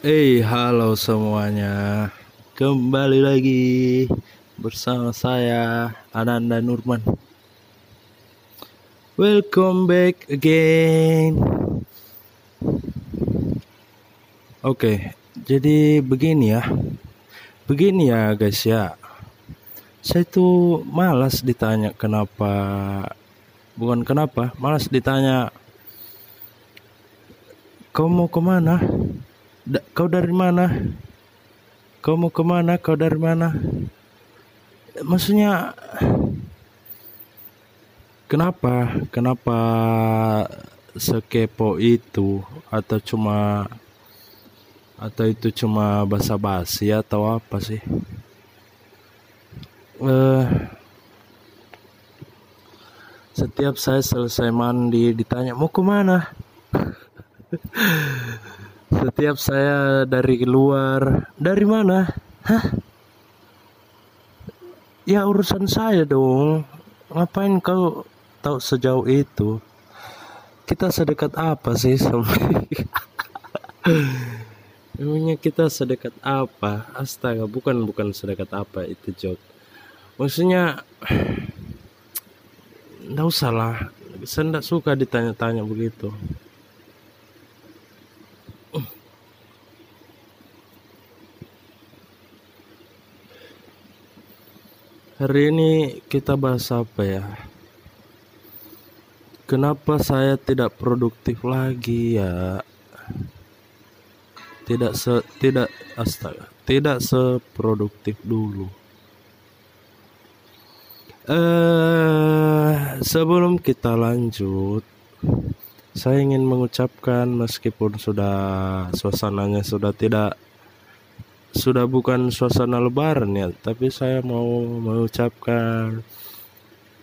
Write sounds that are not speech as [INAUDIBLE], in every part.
Hey, halo semuanya. Kembali lagi bersama saya Ananda Nurman. Welcome back again. Oke, jadi begini ya. Begini ya, guys ya. Saya tuh malas ditanya kenapa bukan kenapa, malas ditanya kau mau ke mana? Kau dari mana? Kau mau ke mana? Kau dari mana? Maksudnya kenapa? Kenapa sekepo itu? Atau cuma atau itu cuma basa-basi atau apa sih? Eh, setiap saya selesai mandi ditanya mau ke mana? [LAUGHS] Setiap saya dari luar, dari mana? Hah? Ya urusan saya dong. Ngapain kau tahu sejauh itu? Kita sedekat apa sih sama [LAUGHS] Emangnya kita sedekat apa? Astaga, bukan bukan sedekat apa itu joke. Maksudnya [SIGHS] nggak usah lah. Saya nggak suka ditanya-tanya begitu. Hari ini kita bahas apa ya? Kenapa saya tidak produktif lagi ya? Tidak se tidak astaga, tidak seproduktif dulu. Eh, sebelum kita lanjut, saya ingin mengucapkan meskipun sudah suasananya sudah tidak sudah bukan suasana lebaran ya, tapi saya mau mengucapkan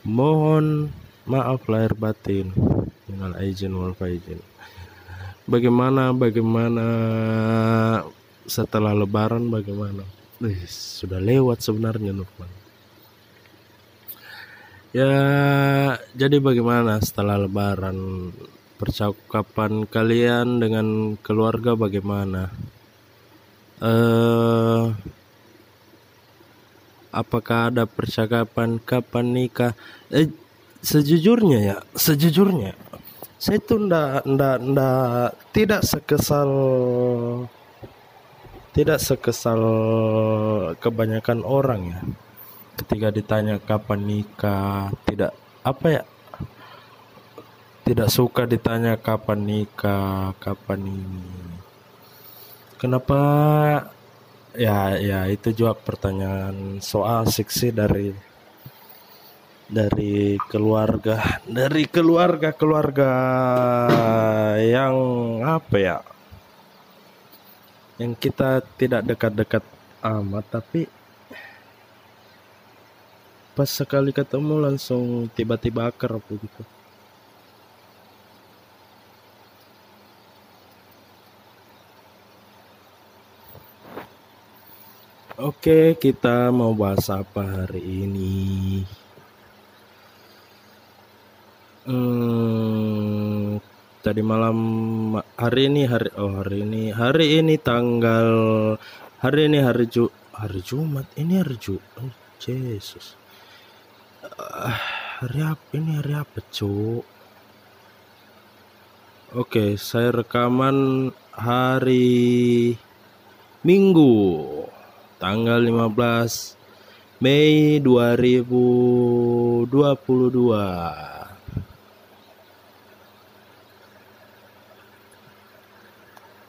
mohon maaf lahir batin dengan izin wal faizin. Bagaimana bagaimana setelah lebaran bagaimana? Wih, sudah lewat sebenarnya Nurman. Ya, jadi bagaimana setelah lebaran? Percakapan kalian dengan keluarga bagaimana? Eh apakah ada percakapan kapan nikah? Eh, sejujurnya ya, sejujurnya saya tuh ndak ndak ndak tidak sekesal tidak sekesal kebanyakan orang ya. Ketika ditanya kapan nikah, tidak apa ya? Tidak suka ditanya kapan nikah, kapan ini. Kenapa? Ya ya itu juga pertanyaan soal asik sih dari dari keluarga dari keluarga keluarga yang apa ya? Yang kita tidak dekat-dekat amat tapi pas sekali ketemu langsung tiba-tiba akrab begitu Oke, kita mau bahas apa hari ini? Hmm, tadi malam hari ini hari oh hari ini hari ini tanggal hari ini hari Ju hari Jumat ini hari Ju oh, Yesus Ah, hari apa ini hari apa cu? Oke saya rekaman hari Minggu tanggal 15 Mei 2022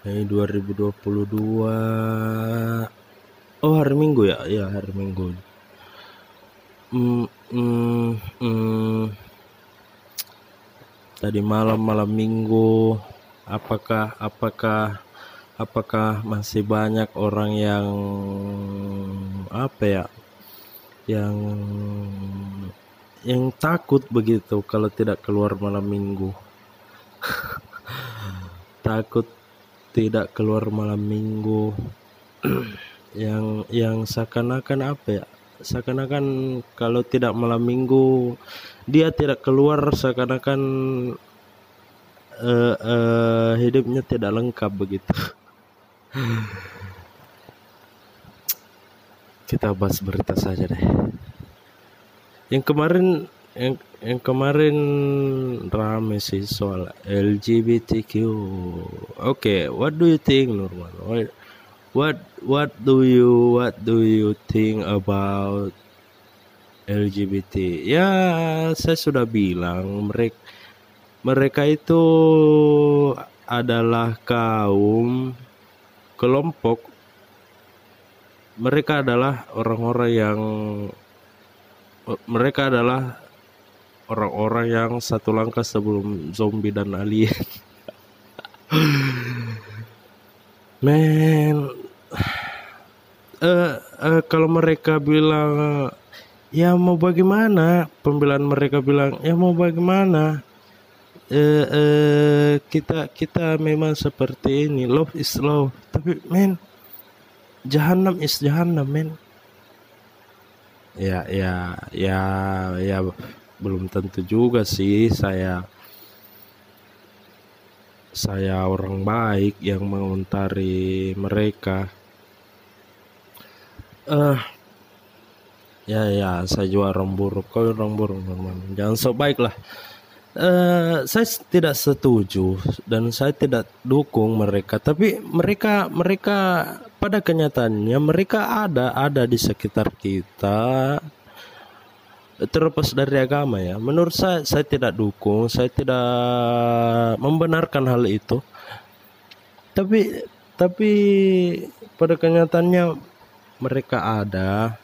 Mei 2022 Oh hari Minggu ya? Ya hari Minggu. Hmm, hmm, hmm. Tadi malam malam Minggu. Apakah apakah apakah masih banyak orang yang apa ya yang yang takut begitu kalau tidak keluar malam minggu? [LAUGHS] Takut tidak keluar malam minggu. [CLEARS THROAT] Yang yang seakan-akan apa ya seakan-akan kalau tidak malam minggu dia tidak keluar seakan-akan eh, eh, hidupnya tidak lengkap begitu [LAUGHS] Kita bahas berita saja deh. Yang kemarin yang yang kemarin rame sih soal LGBTQ. Oke, okay, what do you think, Norman? What what what do you what do you think about LGBT? Ya, saya sudah bilang mereka mereka itu adalah kaum kelompok mereka adalah orang-orang yang mereka adalah orang-orang yang satu langkah sebelum zombie dan alien. [LAUGHS] Men, uh, uh, kalau mereka bilang ya mau bagaimana, pembelaan mereka bilang ya mau bagaimana, uh, uh, kita kita memang seperti ini, love is love, tapi men, jahanam is jahanam men. Ya ya ya ya belum tentu juga sih saya saya orang baik yang mengontari mereka. Eh uh, ya ya saya juga orang buruk. Kau orang buruk jangan so baik lah uh, saya tidak setuju dan saya tidak dukung mereka. Tapi mereka mereka pada kenyataannya mereka ada ada di sekitar kita terlepas dari agama ya. Menurut saya saya tidak dukung saya tidak membenarkan hal itu. Tapi tapi pada kenyataannya mereka ada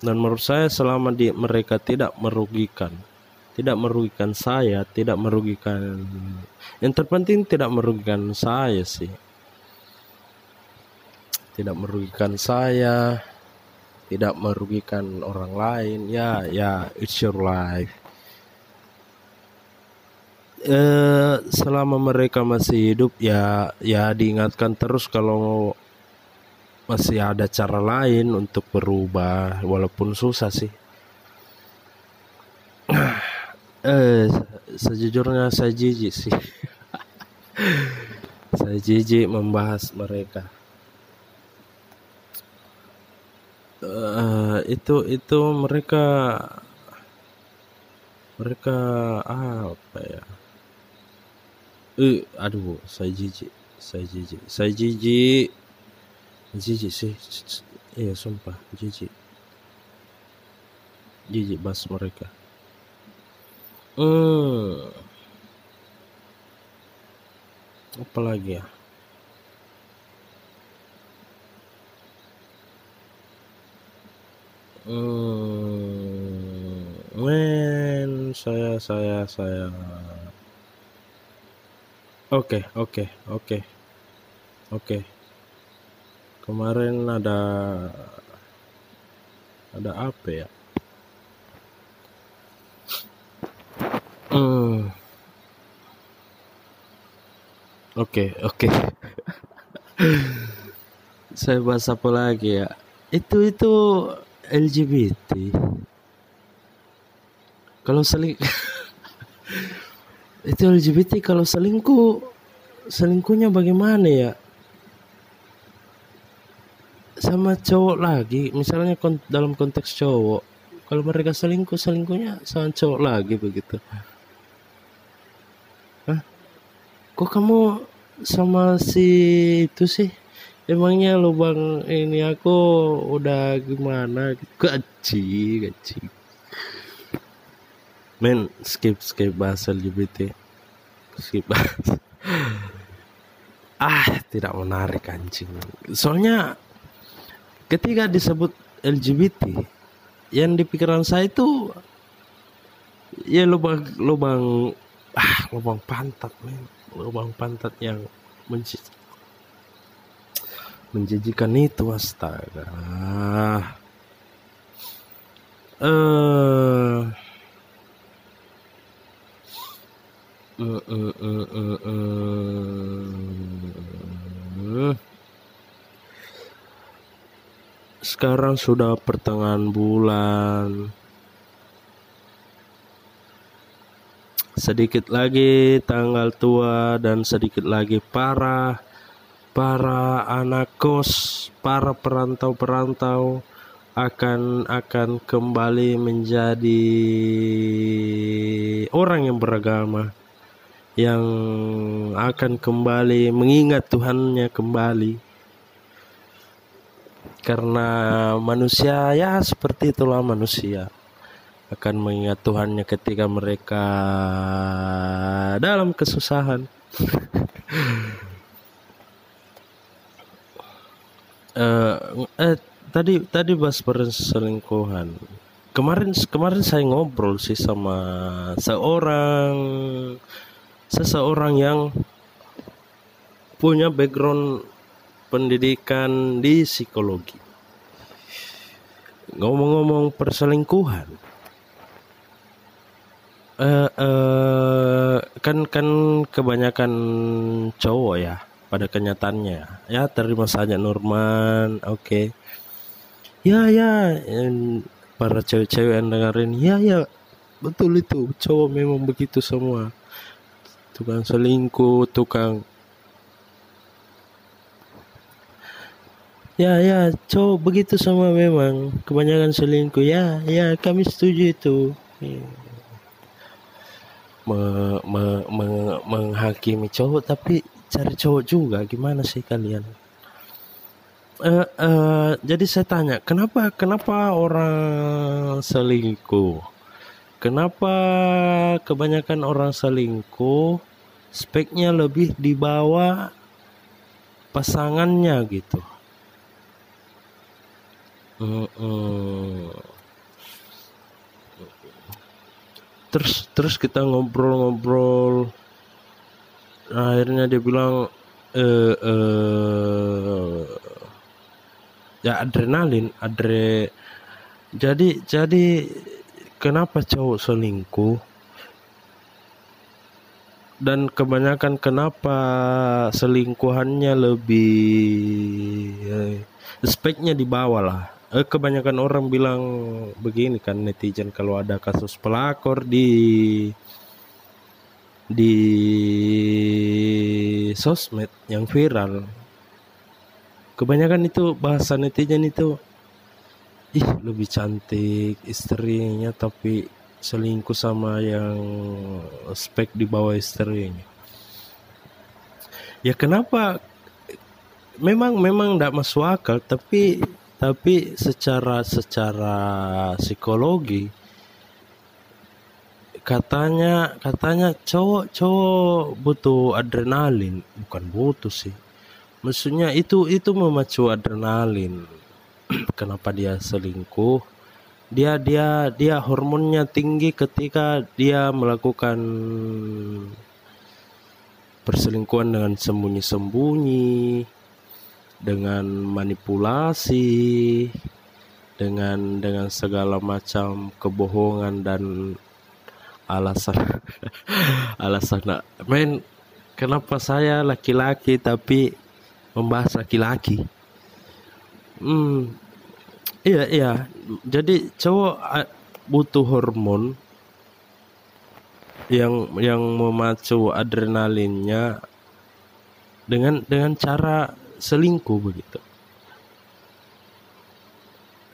dan menurut saya selama di mereka tidak merugikan tidak merugikan saya tidak merugikan yang terpenting tidak merugikan saya sih. Tidak merugikan saya tidak merugikan orang lain. Ya ya it's your life. Eh, selama mereka masih hidup ya ya diingatkan terus kalau masih ada cara lain untuk berubah walaupun susah sih [CLEARS THROAT] eh sejujurnya saya jijik sih. [LAUGHS] Saya jijik membahas mereka. Uh, itu itu mereka mereka apa ya? Eh aduh saya jijik saya jijik saya jijik jijik sih iya sumpah jijik. Jijik bas mereka hmm apa lagi ya Hmm, men, saya saya saya. Oke, oke, oke. Oke. Kemarin ada ada apa ya? Oke, oke. [LAUGHS] saya bahas apa lagi ya? Itu itu LGBT kalau seling [LAUGHS] itu LGBT kalau selingkuh selingkuhnya bagaimana ya sama cowok lagi misalnya kon dalam konteks cowok kalau mereka selingkuh selingkuhnya sama cowok lagi begitu Hah? kok kamu sama si itu sih. Emangnya lubang ini aku udah gimana? Gaji gaji. Men skip skip bahasa LGBT skip bahas [LAUGHS] ah tidak menarik anjing. Soalnya ketika disebut LGBT yang di pikiran saya itu ya lubang lubang ah lubang pantat men lubang pantat yang mencis menjijikan itu astaga. Eh. Uh. sekarang sudah pertengahan bulan sedikit lagi tanggal tua dan sedikit lagi parah. Para anak kos, para perantau-perantau akan akan kembali menjadi orang yang beragama yang akan kembali mengingat Tuhannya kembali. Karena manusia ya seperti itulah manusia akan mengingat Tuhannya ketika mereka dalam kesusahan. Uh, [LAUGHS] eh tadi tadi bahas perselingkuhan. Kemarin kemarin saya ngobrol sih sama seorang seseorang yang punya background pendidikan di psikologi. Ngomong-ngomong perselingkuhan, uh, kan kan kebanyakan cowok ya pada kenyataannya ya terima saja Norman oke okay. ya ya para cewek-cewek yang dengerin ya ya betul itu cowok memang begitu semua tukang selingkuh, tukang Ya, ya, cowok begitu sama memang kebanyakan selingkuh. Ya, ya, kami setuju itu. Me, me, me, menghakimi cowok tapi cari cowok juga gimana sih kalian? Uh, uh, jadi saya tanya, kenapa kenapa orang selingkuh? Kenapa kebanyakan orang selingkuh speknya lebih di bawah pasangannya gitu. Terus terus kita ngobrol-ngobrol. Akhirnya dia bilang eh, eh, ya adrenalin, adre. Jadi jadi kenapa cowok selingkuh? dan kebanyakan kenapa selingkuhannya lebih eh, speknya di bawah lah eh, kebanyakan orang bilang begini kan netizen kalau ada kasus pelakor di di sosmed yang viral kebanyakan itu bahasa netizen itu ih lebih cantik istrinya tapi selingkuh sama yang spek di bawah istrinya. Ya kenapa? Memang memang tidak masuk akal tapi tapi secara secara psikologi katanya katanya cowok cowok butuh adrenalin. Bukan butuh sih. Maksudnya itu itu memacu adrenalin. [CLEARS THROAT] Kenapa dia selingkuh? Dia dia dia hormonnya tinggi ketika dia melakukan perselingkuhan dengan sembunyi-sembunyi dengan manipulasi dengan dengan segala macam kebohongan dan alasan [LAUGHS] alasan men kenapa saya laki-laki tapi membahas laki-laki hmm Iya iya. Jadi cowok butuh hormon yang yang memacu adrenalinnya dengan dengan cara selingkuh begitu.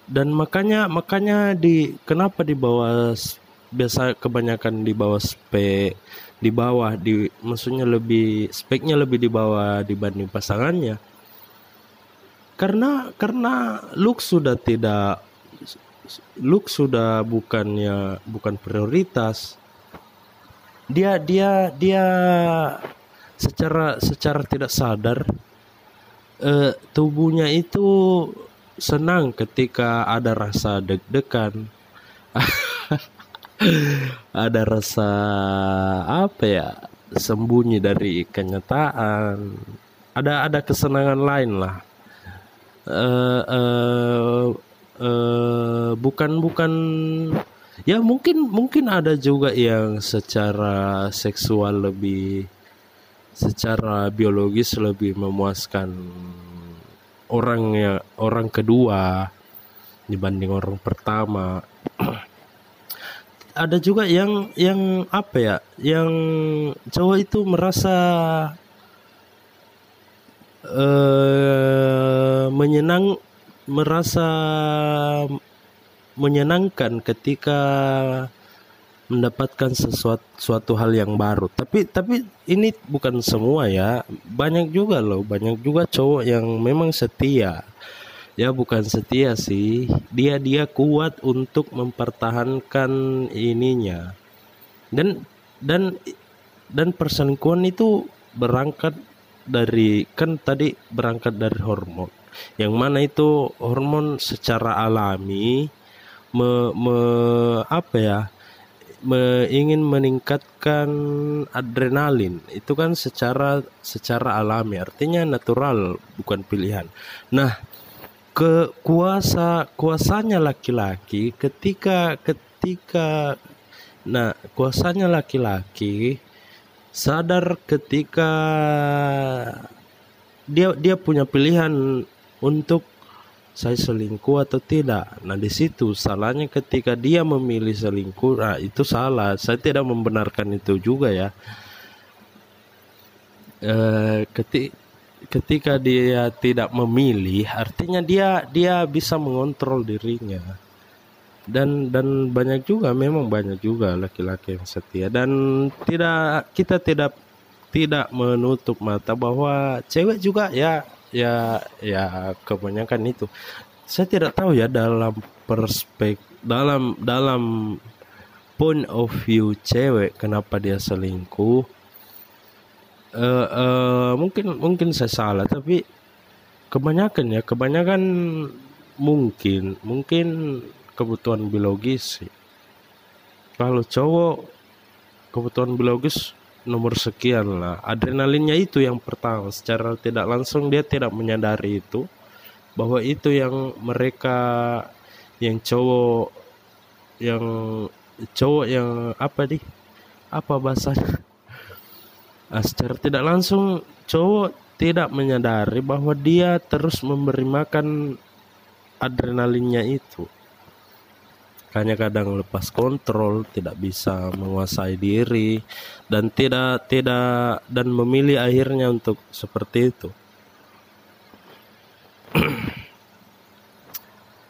Dan makanya makanya di kenapa di bawah biasa kebanyakan di bawah spek di bawah di maksudnya lebih speknya lebih di bawah dibanding pasangannya karena karena look sudah tidak look sudah bukannya bukan prioritas dia dia dia secara secara tidak sadar eh, tubuhnya itu senang ketika ada rasa deg-degan. [LAUGHS] Ada rasa apa ya sembunyi dari kenyataan. Ada ada kesenangan lain lah. Uh, uh, uh, bukan bukan ya mungkin mungkin ada juga yang secara seksual lebih secara biologis lebih memuaskan orang ya orang kedua dibanding orang pertama. [CLEARS THROAT] Ada juga yang yang apa ya yang cowok itu merasa eh, menyenang merasa menyenangkan ketika mendapatkan sesuatu suatu hal yang baru. Tapi tapi ini bukan semua ya. Banyak juga loh, banyak juga cowok yang memang setia. Ya bukan setia sih. Dia dia kuat untuk mempertahankan ininya. Dan dan dan perselingkuhan itu berangkat dari kan tadi berangkat dari hormon. Yang mana itu hormon secara alami me, me apa ya? Me, ingin meningkatkan adrenalin itu kan secara secara alami artinya natural bukan pilihan. Nah, ke kuasa kuasanya laki-laki ketika ketika nah kuasanya laki-laki sadar ketika dia dia punya pilihan untuk saya selingkuh atau tidak. Nah, di situ salahnya ketika dia memilih selingkuh, nah itu salah. Saya tidak membenarkan itu juga ya. E, keti, ketika dia tidak memilih, artinya dia dia bisa mengontrol dirinya. Dan dan banyak juga memang banyak juga laki-laki yang setia dan tidak kita tidak tidak menutup mata bahwa cewek juga ya ya ya kebanyakan itu saya tidak tahu ya dalam perspek dalam dalam point of view cewek kenapa dia selingkuh uh, uh, mungkin mungkin saya salah tapi kebanyakan ya kebanyakan mungkin mungkin kebutuhan biologis sih. kalau cowok kebutuhan biologis nomor sekian lah. Adrenalinnya itu yang pertama. Secara tidak langsung dia tidak menyadari itu bahwa itu yang mereka yang cowok yang cowok yang apa di apa bahasanya nah, secara tidak langsung cowok tidak menyadari bahwa dia terus memberi makan adrenalinnya itu hanya kadang lepas kontrol, tidak bisa menguasai diri dan tidak tidak dan memilih akhirnya untuk seperti itu. [CLEARS THROAT]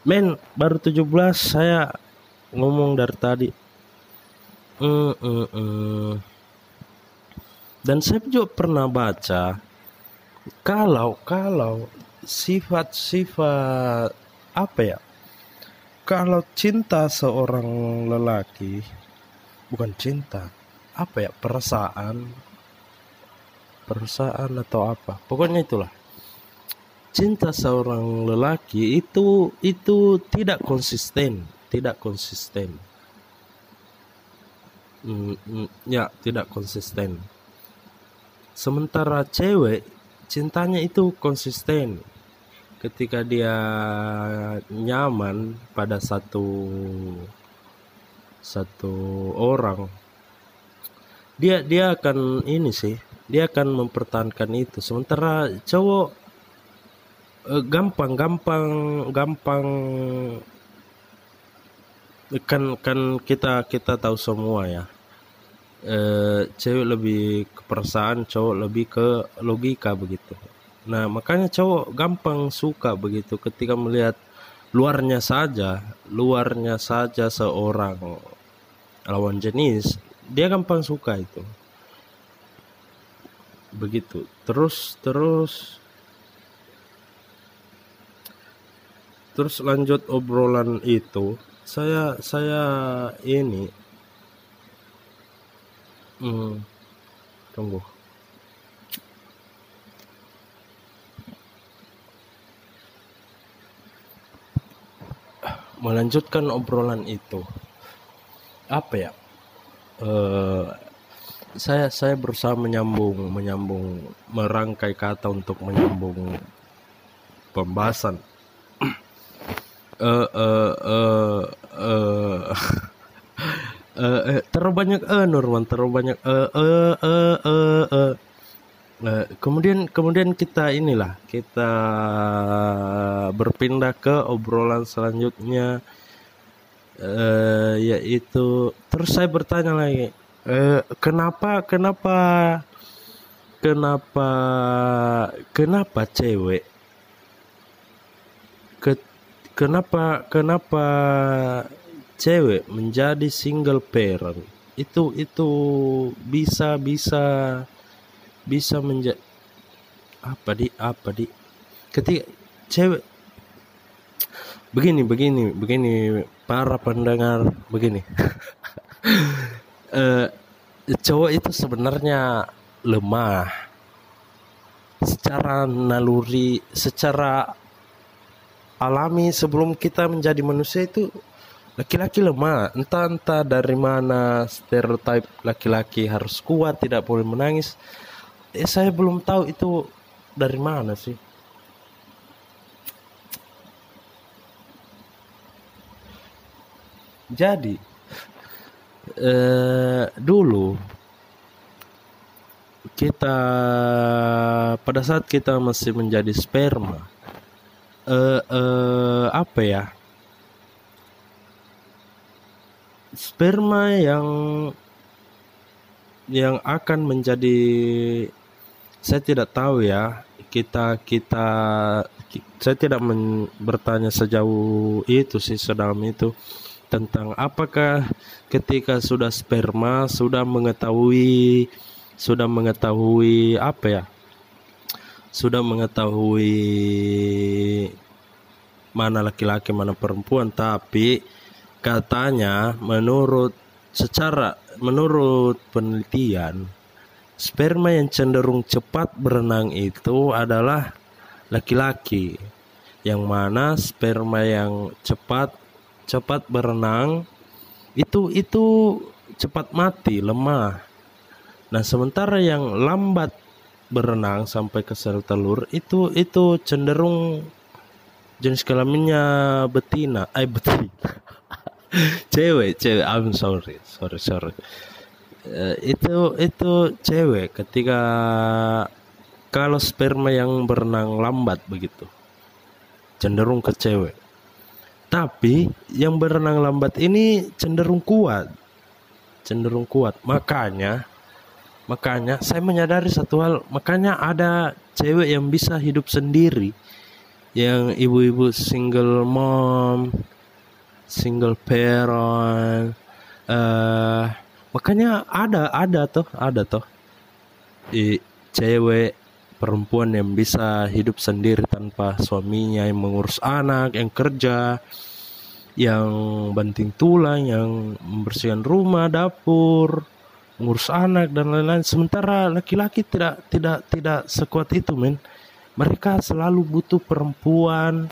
Men, baru 17 saya ngomong dari tadi. Mm, mm, mm. Dan saya juga pernah baca kalau kalau sifat-sifat apa ya kalau cinta seorang lelaki bukan cinta apa ya perasaan? Perasaan atau apa? Pokoknya itulah. Cinta seorang lelaki itu itu tidak konsisten tidak konsisten. Mm, mm, ya tidak konsisten. Sementara cewek cintanya itu konsisten ketika dia nyaman pada satu satu orang dia dia akan ini sih dia akan mempertahankan itu. Sementara cowok eh, gampang gampang gampang kan kan kita kita tahu semua ya. Eh, cewek lebih ke perasaan cowok lebih ke logika begitu Nah, makanya cowok gampang suka begitu ketika melihat luarnya saja, luarnya saja seorang lawan jenis, dia gampang suka itu. Begitu. Terus terus terus lanjut obrolan itu, saya saya ini hmm, tunggu melanjutkan obrolan itu. Apa ya? Uh, saya saya berusaha menyambung menyambung merangkai kata untuk menyambung pembahasan. Uh, uh, uh, uh, terlalu banyak eh Norman terlalu banyak eh eh eh eh Nah, kemudian kemudian kita inilah kita berpindah ke obrolan selanjutnya uh, yaitu terus saya bertanya lagi uh, kenapa kenapa kenapa kenapa cewek ke, kenapa kenapa cewek menjadi single parent? Itu itu bisa bisa bisa menjadi apa di apa di ketika cewek begini begini begini para pendengar begini. Uh, [LAUGHS] cowok itu sebenarnya lemah. Secara naluri secara alami sebelum kita menjadi manusia itu laki-laki lemah. Entah entah dari mana stereotip laki-laki harus kuat tidak boleh menangis eh saya belum tahu itu dari mana sih. Jadi eh, dulu kita pada saat kita masih menjadi sperma eh, eh, apa ya sperma yang yang akan menjadi saya tidak tahu ya kita kita saya tidak men, bertanya sejauh itu sih sedalam itu tentang apakah ketika sudah sperma sudah mengetahui sudah mengetahui apa ya sudah mengetahui mana laki-laki mana perempuan tapi katanya menurut secara menurut penelitian sperma yang cenderung cepat berenang itu adalah laki-laki yang mana sperma yang cepat cepat berenang itu itu cepat mati lemah. Nah sementara yang lambat berenang sampai ke sel telur itu itu cenderung jenis kelaminnya betina eh betina. [LAUGHS] Cewek cewek I'm sorry sorry sorry itu itu cewek ketika kalau sperma yang berenang lambat begitu cenderung ke cewek. Tapi yang berenang lambat ini cenderung kuat cenderung kuat. Makanya makanya saya menyadari satu hal makanya ada cewek yang bisa hidup sendiri yang ibu-ibu single mom single parent uh, makanya ada ada tuh ada tuh I, cewek perempuan yang bisa hidup sendiri tanpa suaminya yang mengurus anak yang kerja yang banting tulang yang membersihkan rumah dapur mengurus anak dan lain-lain. Sementara laki-laki tidak tidak tidak sekuat itu men. Mereka selalu butuh perempuan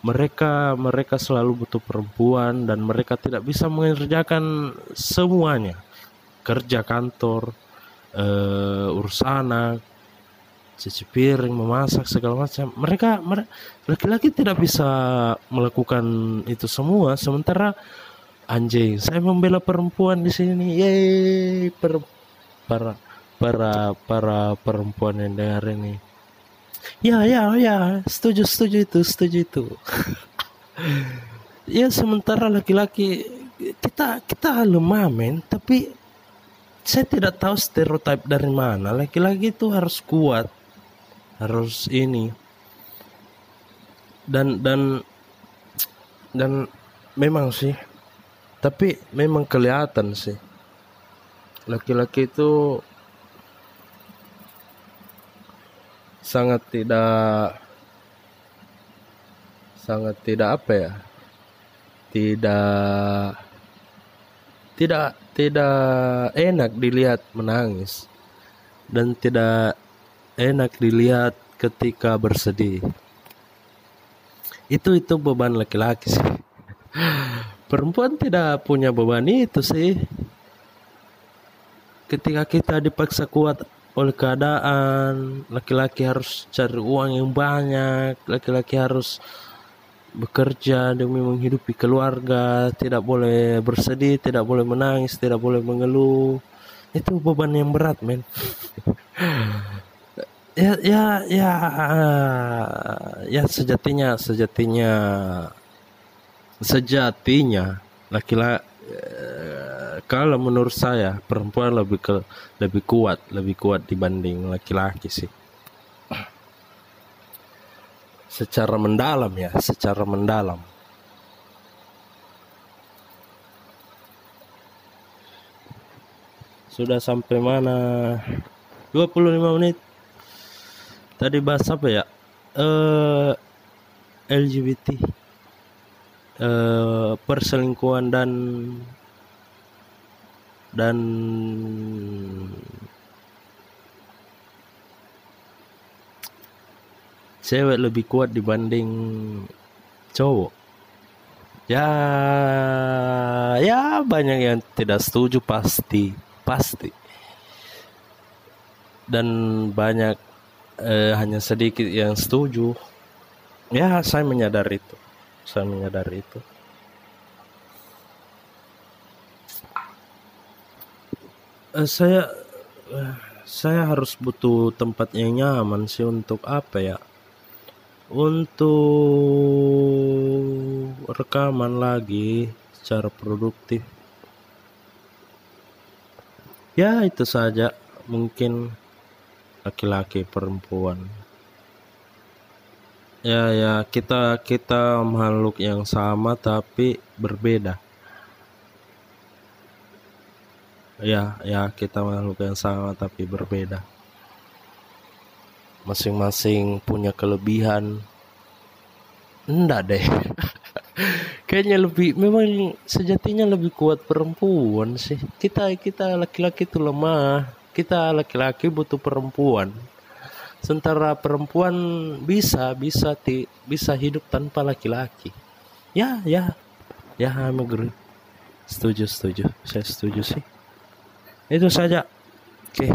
mereka mereka selalu butuh perempuan dan mereka tidak bisa mengerjakan semuanya. Kerja kantor uh, urus anak cuci piring memasak segala macam. Mereka laki-laki tidak bisa melakukan itu semua. Sementara anjing saya membela perempuan di sini. Yeay per, para para para perempuan yang dengar ini Ya, ya, ya, setuju, setuju itu, setuju itu. ya sementara laki-laki kita kita lemah men, tapi saya tidak tahu stereotip dari mana. Laki-laki itu harus kuat, harus ini. Dan dan dan memang sih, tapi memang kelihatan sih. Laki-laki itu sangat tidak sangat tidak apa ya? Tidak tidak tidak enak dilihat menangis. Dan tidak enak dilihat ketika bersedih. Itu itu beban laki-laki sih. [LAUGHS] Perempuan tidak punya beban itu sih. Ketika kita dipaksa kuat oleh keadaan laki-laki harus cari uang yang banyak laki-laki harus bekerja demi menghidupi keluarga tidak boleh bersedih tidak boleh menangis tidak boleh mengeluh. Itu beban yang berat men. [LAUGHS] Ya ya ya ya sejatinya sejatinya sejatinya laki-laki kalau menurut saya perempuan lebih ke lebih kuat lebih kuat dibanding laki-laki sih. Secara mendalam ya secara mendalam. Sudah sampai mana? 25 menit. Tadi bahas apa ya? Eh LGBT eh perselingkuhan dan dan cewek lebih kuat dibanding cowok. Ya ya banyak yang tidak setuju pasti pasti. Dan banyak eh, hanya sedikit yang setuju. Ya saya menyadari itu. Saya menyadari itu Eh, saya eh, saya harus butuh tempat yang nyaman sih untuk apa ya? Untuk rekaman lagi secara produktif. Ya itu saja. Mungkin laki-laki perempuan. Ya ya kita kita makhluk yang sama tapi berbeda ya ya kita makhluk yang sama tapi berbeda. Masing-masing punya kelebihan. Enggak deh. [LAUGHS] Kayaknya lebih memang sejatinya lebih kuat perempuan sih. Kita kita laki-laki itu lemah. Kita laki-laki butuh perempuan. Sementara perempuan bisa bisa ti, bisa hidup tanpa laki-laki. Ya ya. Ya I'm agree. Setuju setuju. Saya setuju sih itu saja oke okay.